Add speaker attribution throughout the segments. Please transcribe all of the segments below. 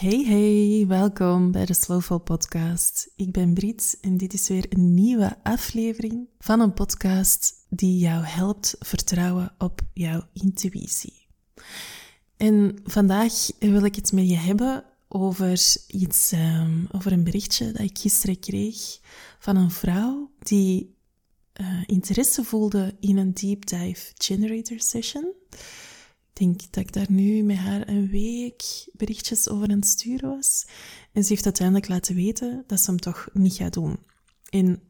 Speaker 1: Hey hey, welkom bij de Slowful Podcast. Ik ben Brit en dit is weer een nieuwe aflevering van een podcast die jou helpt vertrouwen op jouw intuïtie. En vandaag wil ik het met je hebben over iets, um, over een berichtje dat ik gisteren kreeg van een vrouw die uh, interesse voelde in een deep dive generator session denk dat ik daar nu met haar een week berichtjes over aan het sturen was. En ze heeft uiteindelijk laten weten dat ze hem toch niet gaat doen. En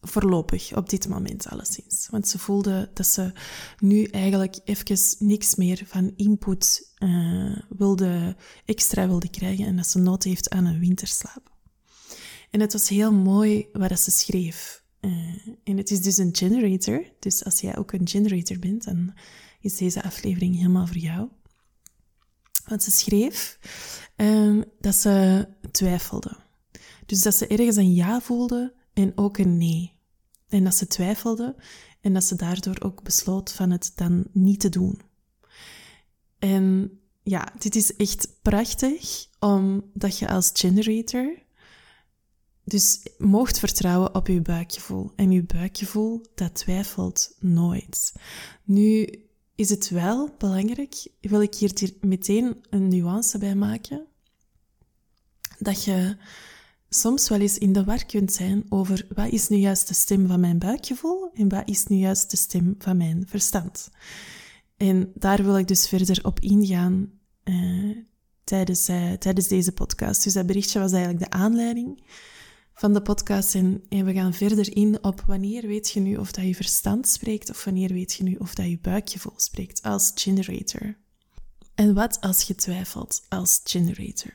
Speaker 1: voorlopig, op dit moment alleszins. Want ze voelde dat ze nu eigenlijk even niks meer van input uh, wilde, extra wilde krijgen en dat ze nood heeft aan een winterslaap. En het was heel mooi wat ze schreef. Uh, en het is dus een generator. Dus als jij ook een generator bent, dan is deze aflevering helemaal voor jou. Want ze schreef um, dat ze twijfelde. Dus dat ze ergens een ja voelde en ook een nee. En dat ze twijfelde en dat ze daardoor ook besloot van het dan niet te doen. En ja, dit is echt prachtig, omdat je als generator dus mocht vertrouwen op je buikgevoel. En je buikgevoel, dat twijfelt nooit. Nu, is het wel belangrijk, wil ik hier meteen een nuance bij maken, dat je soms wel eens in de war kunt zijn over wat is nu juist de stem van mijn buikgevoel en wat is nu juist de stem van mijn verstand. En daar wil ik dus verder op ingaan uh, tijdens, uh, tijdens deze podcast. Dus dat berichtje was eigenlijk de aanleiding van de podcast. En, we gaan verder in op wanneer weet je nu of dat je verstand spreekt of wanneer weet je nu of dat je buikgevoel spreekt als generator. En wat als je twijfelt als generator?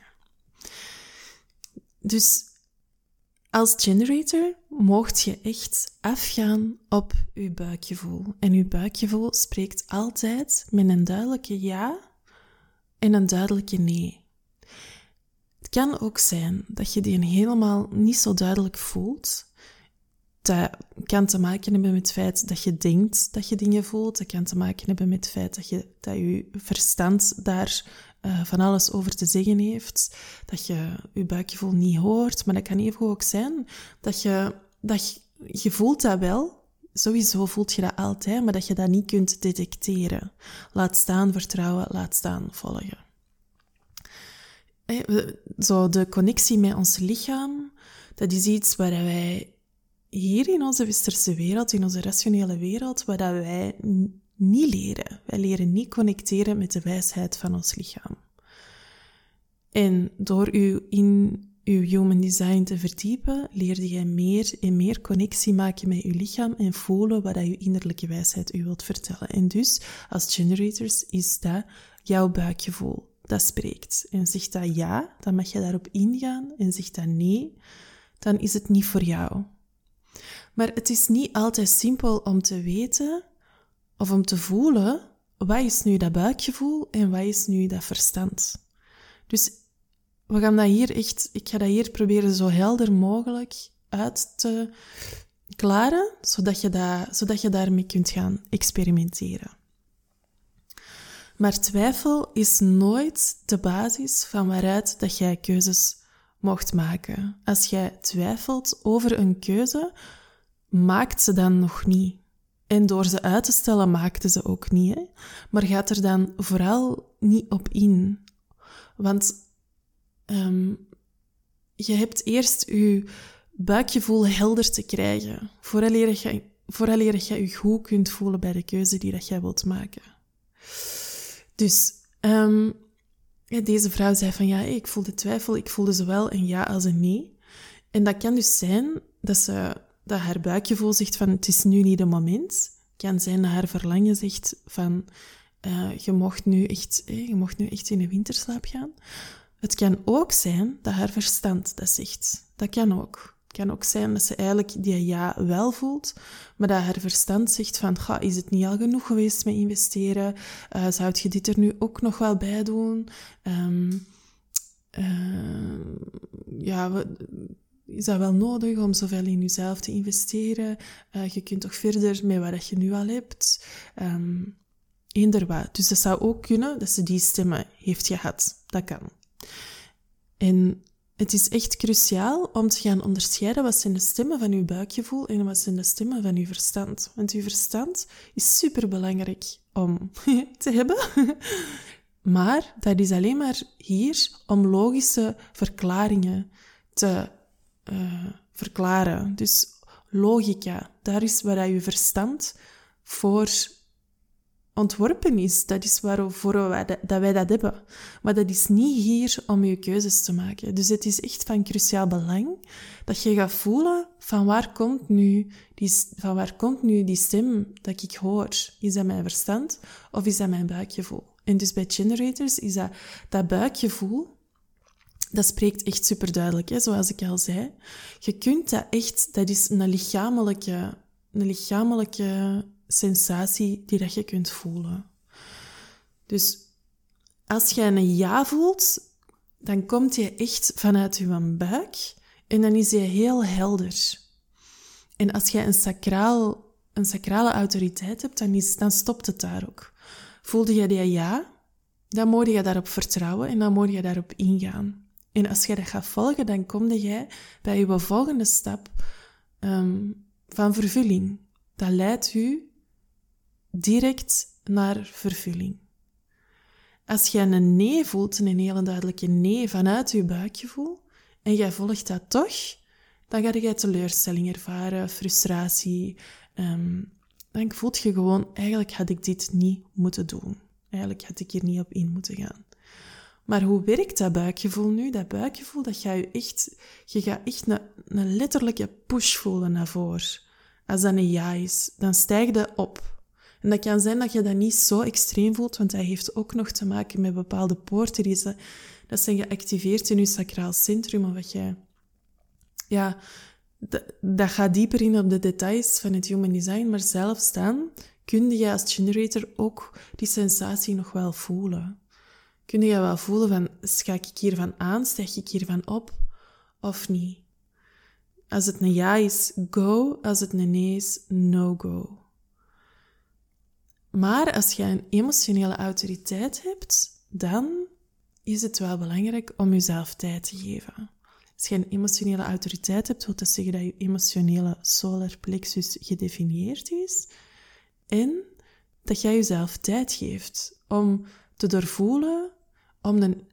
Speaker 1: Dus als generator mocht je echt afgaan op je buikgevoel. En je buikgevoel spreekt altijd met een duidelijke ja en een duidelijke nee. Het kan ook zijn dat je die helemaal niet zo duidelijk voelt. Dat kan te maken hebben met het feit dat je denkt dat je dingen voelt. Dat kan te maken hebben met het feit dat je, dat je verstand daar uh, van alles over te zeggen heeft. Dat je je buikgevoel niet hoort. Maar dat kan even ook zijn dat je, dat je, je voelt dat wel. Sowieso voelt je dat altijd, maar dat je dat niet kunt detecteren. Laat staan vertrouwen, laat staan volgen zo de connectie met ons lichaam, dat is iets waar wij hier in onze westerse wereld, in onze rationele wereld, waar dat wij niet leren. Wij leren niet connecteren met de wijsheid van ons lichaam. En door u in uw human design te verdiepen, leerde jij meer en meer connectie maken met uw lichaam en voelen wat dat innerlijke wijsheid u wilt vertellen. En dus, als generators, is dat jouw buikgevoel dat spreekt. En zegt dat ja, dan mag je daarop ingaan. En zegt dat nee, dan is het niet voor jou. Maar het is niet altijd simpel om te weten of om te voelen wat is nu dat buikgevoel en wat is nu dat verstand. Dus we gaan dat hier echt, ik ga dat hier proberen zo helder mogelijk uit te klaren, zodat je, dat, zodat je daarmee kunt gaan experimenteren. Maar twijfel is nooit de basis van waaruit dat jij keuzes mocht maken. Als jij twijfelt over een keuze, maakt ze dan nog niet. En door ze uit te stellen, maakte ze ook niet. Hè? Maar gaat er dan vooral niet op in. Want um, je hebt eerst je buikgevoel helder te krijgen, vooraleer je, je je goed kunt voelen bij de keuze die dat jij wilt maken. Dus ja, deze vrouw zei van ja, ik voelde twijfel, ik voelde zowel een ja als een nee. En dat kan dus zijn dat, ze, dat haar buikgevoel zegt van het is nu niet de moment. Het kan zijn dat haar verlangen zegt van uh, je, mocht nu echt, je mocht nu echt in de winterslaap gaan. Het kan ook zijn dat haar verstand dat zegt. Dat kan ook. Kan ook zijn dat ze eigenlijk die ja wel voelt, maar dat haar verstand zegt van, ga, is het niet al genoeg geweest met investeren? Uh, zou je dit er nu ook nog wel bij doen? Um, uh, ja, is dat wel nodig om zoveel in jezelf te investeren? Uh, je kunt toch verder met wat je nu al hebt? Um, eender. Dus dat zou ook kunnen dat ze die stemmen heeft gehad. Dat kan. En het is echt cruciaal om te gaan onderscheiden wat zijn de stemmen van uw buikgevoel en wat zijn de stemmen van uw verstand. Want uw verstand is superbelangrijk om te hebben. Maar dat is alleen maar hier om logische verklaringen te uh, verklaren. Dus logica, daar is waar je verstand voor ontworpen is. Dat is waarvoor wij dat, dat wij dat hebben. Maar dat is niet hier om je keuzes te maken. Dus het is echt van cruciaal belang dat je gaat voelen van waar komt nu die, van waar komt nu die stem dat ik hoor. Is dat mijn verstand of is dat mijn buikgevoel? En dus bij generators is dat, dat buikgevoel, dat spreekt echt super duidelijk, hè, zoals ik al zei. Je kunt dat echt, dat is een lichamelijke, een lichamelijke sensatie die dat je kunt voelen. Dus als je een ja voelt, dan komt je echt vanuit je buik en dan is je heel helder. En als je een, sacraal, een sacrale autoriteit hebt, dan, is, dan stopt het daar ook. Voelde je die ja, dan moet je daarop vertrouwen en dan moet je daarop ingaan. En als je dat gaat volgen, dan kom jij bij je volgende stap um, van vervulling. Dat leidt u direct naar vervulling. Als je een nee voelt, een hele duidelijke nee vanuit je buikgevoel, en jij volgt dat toch, dan ga je teleurstelling ervaren, frustratie. Um, dan voelt je gewoon, eigenlijk had ik dit niet moeten doen. Eigenlijk had ik hier niet op in moeten gaan. Maar hoe werkt dat buikgevoel nu? Dat buikgevoel, dat ga je echt, je gaat echt een, een letterlijke push voelen naar voren. Als dat een ja is, dan stijg je op. En dat kan zijn dat je dat niet zo extreem voelt, want dat heeft ook nog te maken met bepaalde poorten die dat zijn geactiveerd in je sacraal centrum, of wat jij, ja, dat, gaat dieper in op de details van het human design, maar zelfs dan kun je als generator ook die sensatie nog wel voelen. Kun je wel voelen van, schak ik hiervan aan, stijg ik hiervan op, of niet? Als het een ja is, go. Als het een nee is, no go. Maar als je een emotionele autoriteit hebt, dan is het wel belangrijk om jezelf tijd te geven. Als je een emotionele autoriteit hebt, wil dat zeggen dat je emotionele solar plexus gedefinieerd is en dat jij jezelf tijd geeft om te doorvoelen, om een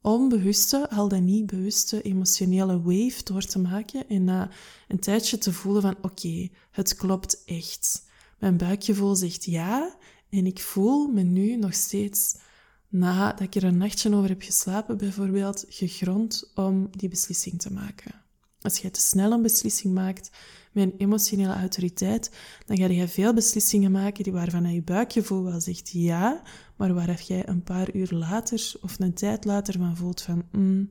Speaker 1: onbewuste, al dan niet bewuste emotionele wave door te maken en na een tijdje te voelen van oké, het klopt echt. Mijn buikgevoel zegt ja en ik voel me nu nog steeds, nadat ik er een nachtje over heb geslapen bijvoorbeeld, gegrond om die beslissing te maken. Als je te snel een beslissing maakt met een emotionele autoriteit, dan ga je veel beslissingen maken die waarvan je buikgevoel wel zegt ja, maar waar jij een paar uur later of een tijd later van voelt van mm,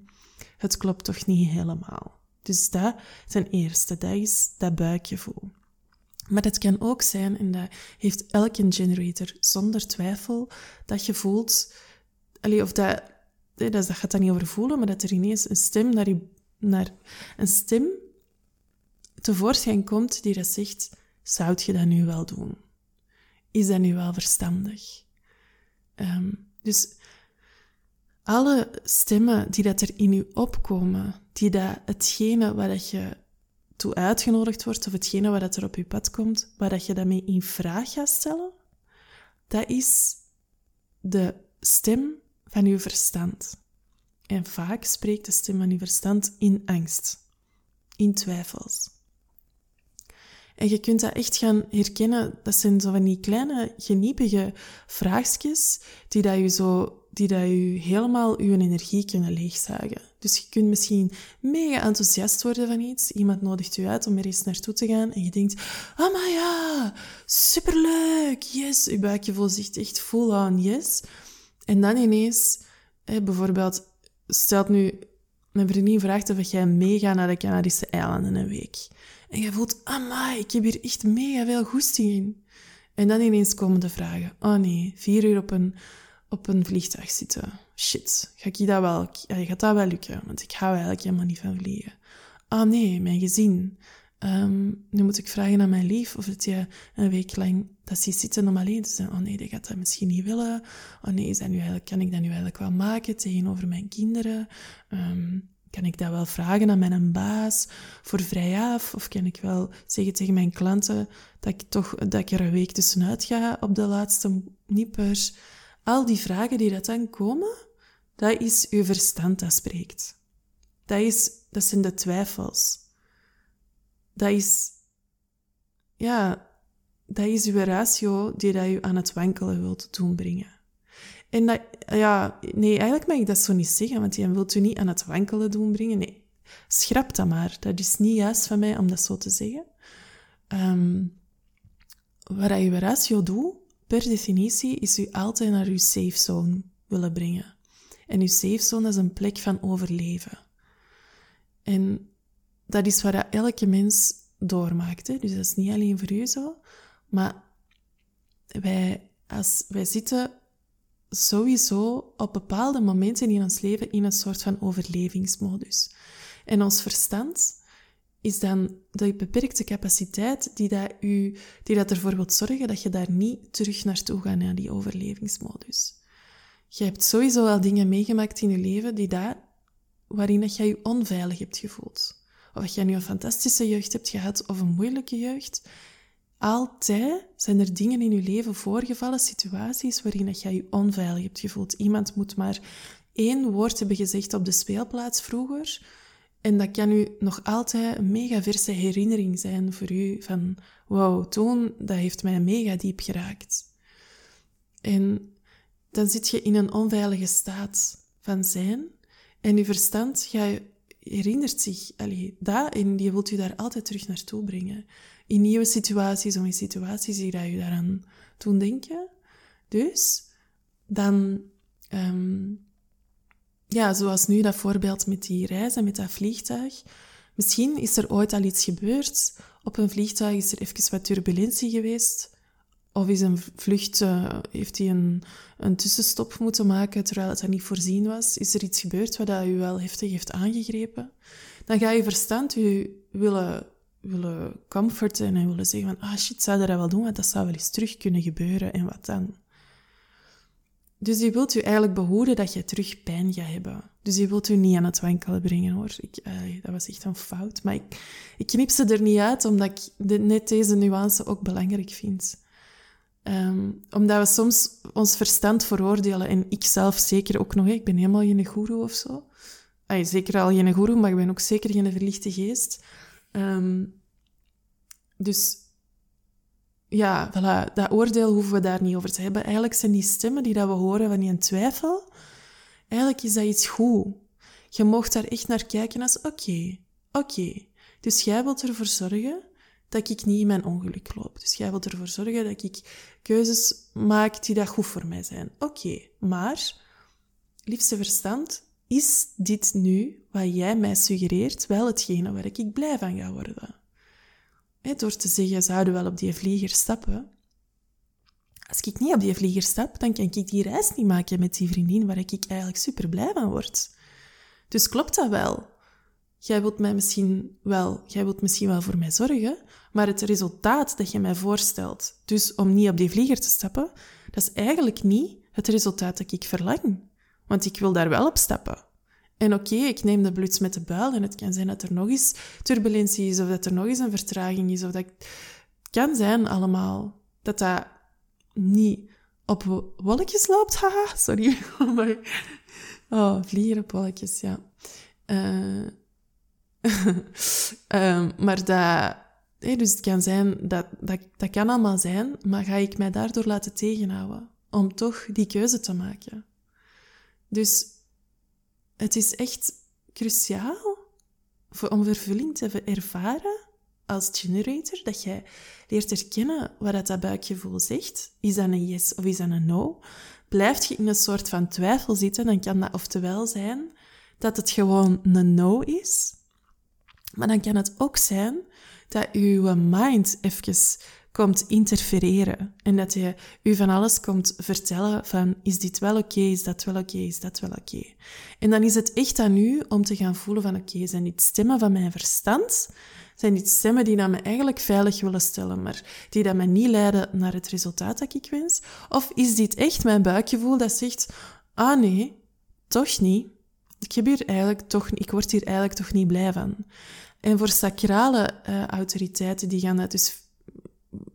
Speaker 1: het klopt toch niet helemaal. Dus dat ten eerste, dat is dat buikgevoel. Maar het kan ook zijn, en dat heeft elke generator zonder twijfel, dat je voelt, of dat, dat, gaat dan niet over voelen, maar dat er ineens een stem naar, je, naar een stem tevoorschijn komt die dat zegt, zou je dat nu wel doen? Is dat nu wel verstandig? Ehm, dus alle stemmen die dat er in je opkomen, die dat hetgene wat dat je toe uitgenodigd wordt, of hetgene wat dat er op je pad komt, waar dat je daarmee in vraag gaat stellen, dat is de stem van je verstand. En vaak spreekt de stem van je verstand in angst, in twijfels. En je kunt dat echt gaan herkennen. Dat zijn zo van die kleine, geniepige vraagjes die dat je zo die dat je helemaal je energie kunnen leegzuigen. Dus je kunt misschien mega enthousiast worden van iets. Iemand nodigt je uit om er eens naartoe te gaan en je denkt, oh maar ja, superleuk, yes. Je buikgevoel zegt echt full on yes. En dan ineens, bijvoorbeeld, stelt nu, mijn vriendin vraagt of jij meegaat naar de Canarische eilanden een week. En je voelt, amai, ik heb hier echt mega veel goesting in. En dan ineens komen de vragen. Oh nee, vier uur op een, op een vliegtuig zitten. Shit, ga ik dat wel, gaat dat wel lukken? Want ik hou eigenlijk helemaal niet van vliegen. Oh nee, mijn gezin. Ehm, nu moet ik vragen aan mijn lief of het je een week lang dat ze zitten om alleen te zijn. Oh nee, dat gaat dat misschien niet willen. Oh nee, dat nu eigenlijk, kan ik dat nu eigenlijk wel maken tegenover mijn kinderen? Ehm, kan ik dat wel vragen aan mijn baas voor vrijaf? Of kan ik wel zeggen tegen mijn klanten dat ik, toch, dat ik er een week tussenuit ga op de laatste nippers? Al die vragen die dat dan komen, dat is uw verstand dat spreekt. Dat, is, dat zijn de twijfels. Dat is, ja, dat is uw ratio die dat u aan het wankelen wilt doen brengen. En dat, ja, nee, eigenlijk mag ik dat zo niet zeggen, want je wilt u niet aan het wankelen doen brengen. Nee, schrap dat maar. Dat is niet juist van mij om dat zo te zeggen. Um, wat je ratio doet, per definitie, is u altijd naar uw safe zone willen brengen. En uw safe zone is een plek van overleven. En dat is wat elke mens doormaakt. Dus dat is niet alleen voor u zo. Maar wij, als, wij zitten sowieso op bepaalde momenten in ons leven in een soort van overlevingsmodus. En ons verstand is dan de beperkte capaciteit die, dat u, die dat ervoor wil zorgen dat je daar niet terug naartoe gaat naar die overlevingsmodus. Je hebt sowieso al dingen meegemaakt in je leven die dat, waarin dat je je onveilig hebt gevoeld. Of dat je nu een fantastische jeugd hebt gehad of een moeilijke jeugd. Altijd zijn er dingen in je leven voorgevallen, situaties waarin dat je je onveilig hebt gevoeld. Iemand moet maar één woord hebben gezegd op de speelplaats vroeger. En dat kan u nog altijd een mega verse herinnering zijn voor u van wow, toen, dat heeft mij mega diep geraakt. En dan zit je in een onveilige staat van zijn en je verstand je herinnert zich allee, dat en die wilt u daar altijd terug naartoe brengen in nieuwe situaties of in situaties die je daaraan doen denken. Dus dan, um, ja, zoals nu dat voorbeeld met die reizen, met dat vliegtuig. Misschien is er ooit al iets gebeurd. Op een vliegtuig is er even wat turbulentie geweest. Of is een vlucht, uh, heeft hij een, een tussenstop moeten maken terwijl het niet voorzien was? Is er iets gebeurd wat dat u wel heftig heeft aangegrepen? Dan ga je verstand u willen willen comforten en willen zeggen van, ah shit, zou dat wel doen, want dat zou wel eens terug kunnen gebeuren en wat dan? Dus je wilt u eigenlijk behoeden dat je terug pijn gaat hebben. Dus je wilt u niet aan het wankelen brengen hoor. Ik, dat was echt een fout. Maar ik, ik knip ze er niet uit, omdat ik net deze nuance ook belangrijk vind. Um, omdat we soms ons verstand veroordelen. En ik zelf zeker ook nog. Ik ben helemaal geen goeroe of zo. Zeker al geen goeroe, maar ik ben ook zeker geen verlichte geest. Um, dus ja, voilà, dat oordeel hoeven we daar niet over te hebben. Eigenlijk zijn die stemmen die dat we horen van die twijfel, eigenlijk is dat iets goed. Je mocht daar echt naar kijken als, oké, oké. Dus jij wilt ervoor zorgen dat ik niet in mijn ongeluk loop. Dus jij wilt ervoor zorgen dat ik keuzes maak die dat goed voor mij zijn. Oké, maar, liefste verstand, is dit nu, wat jij mij suggereert, wel hetgene waar ik blij van ga worden? Door te zeggen, zouden wel op die vlieger stappen. Als ik niet op die vlieger stap, dan kan ik die reis niet maken met die vriendin waar ik eigenlijk super blij van word. Dus klopt dat wel? Jij wilt mij misschien wel, jij wilt misschien wel voor mij zorgen, maar het resultaat dat je mij voorstelt, dus om niet op die vlieger te stappen, dat is eigenlijk niet het resultaat dat ik verlang. Want ik wil daar wel op stappen. En oké, ik neem de bluts met de buil en het kan zijn dat er nog eens turbulentie is of dat er nog eens een vertraging is of dat... Het kan zijn allemaal dat dat niet op wolkjes loopt. Haha, sorry. oh, vliegen op ja. Uh, maar dat... dus het kan zijn, dat, dat, dat kan allemaal zijn, maar ga ik mij daardoor laten tegenhouden om toch die keuze te maken? Dus het is echt cruciaal voor, om vervulling te ervaren als generator, dat jij leert herkennen wat dat buikgevoel zegt. Is dat een yes of is dat een no? Blijf je in een soort van twijfel zitten, dan kan dat oftewel zijn dat het gewoon een no is. Maar dan kan het ook zijn dat je mind even komt interfereren. En dat je u van alles komt vertellen van, is dit wel oké, is dat wel oké, is dat wel oké. En dan is het echt aan u om te gaan voelen van, oké, zijn dit stemmen van mijn verstand? Zijn dit stemmen die dat me eigenlijk veilig willen stellen, maar die dat me niet leiden naar het resultaat dat ik wens? Of is dit echt mijn buikgevoel dat zegt, ah nee, toch niet. Ik, heb hier eigenlijk toch, ik word hier eigenlijk toch niet blij van. En voor sacrale uh, autoriteiten, die gaan dat dus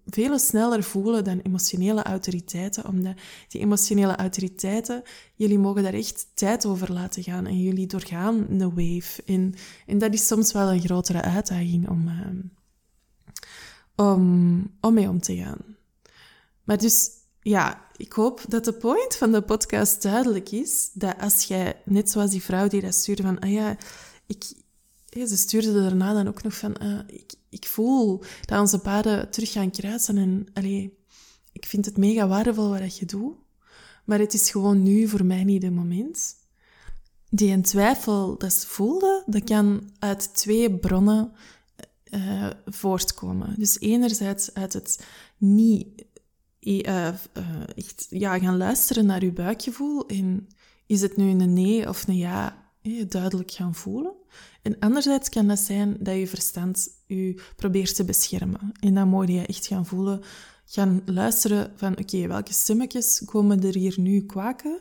Speaker 1: veel sneller voelen dan emotionele autoriteiten, omdat die emotionele autoriteiten, jullie mogen daar echt tijd over laten gaan en jullie doorgaan de wave. En, en dat is soms wel een grotere uitdaging om, uh, om, om mee om te gaan. Maar dus, ja, ik hoop dat de point van de podcast duidelijk is, dat als jij, net zoals die vrouw die dat stuurde van, ah ja, ik, ze stuurde daarna dan ook nog van, uh, ik, ik voel dat onze paden terug gaan kruisen en allee, ik vind het mega waardevol wat je doet, maar het is gewoon nu voor mij niet het moment. Die een twijfel dat ze dat kan uit twee bronnen uh, voortkomen. Dus enerzijds uit het niet echt ja, gaan luisteren naar je buikgevoel en is het nu een nee of een ja duidelijk gaan voelen. En anderzijds kan dat zijn dat je verstand je probeert te beschermen. En dan moet je echt gaan voelen, gaan luisteren van oké, welke stemmetjes komen er hier nu kwaken,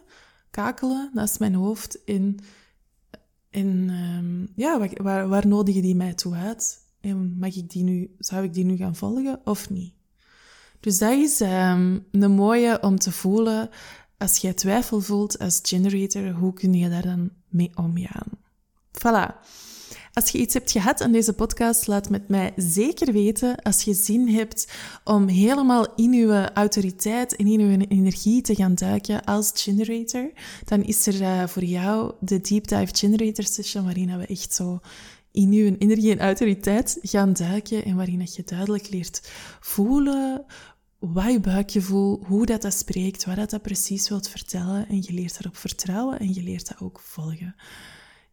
Speaker 1: kakelen naast mijn hoofd en, en um, ja, waar, waar nodigen die mij toe uit? En mag ik die nu, zou ik die nu gaan volgen of niet? Dus dat is um, een mooie om te voelen als jij twijfel voelt als generator, hoe kun je daar dan mee omgaan? Voilà. Als je iets hebt gehad aan deze podcast, laat met mij zeker weten. Als je zin hebt om helemaal in je autoriteit en in je energie te gaan duiken als generator, dan is er uh, voor jou de Deep Dive Generator Session, waarin we echt zo in je energie en autoriteit gaan duiken en waarin je duidelijk leert voelen wat je buikgevoel, hoe dat, dat spreekt, wat dat, dat precies wilt vertellen. En je leert daarop vertrouwen en je leert dat ook volgen.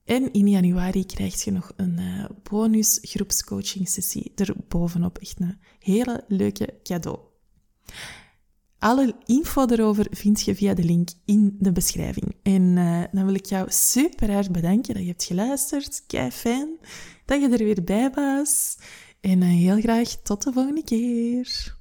Speaker 1: En in januari krijg je nog een uh, bonus groepscoaching sessie erbovenop. Echt een hele leuke cadeau. Alle info erover vind je via de link in de beschrijving. En uh, dan wil ik jou super erg bedanken dat je hebt geluisterd. Kei fijn dat je er weer bij was. En uh, heel graag tot de volgende keer.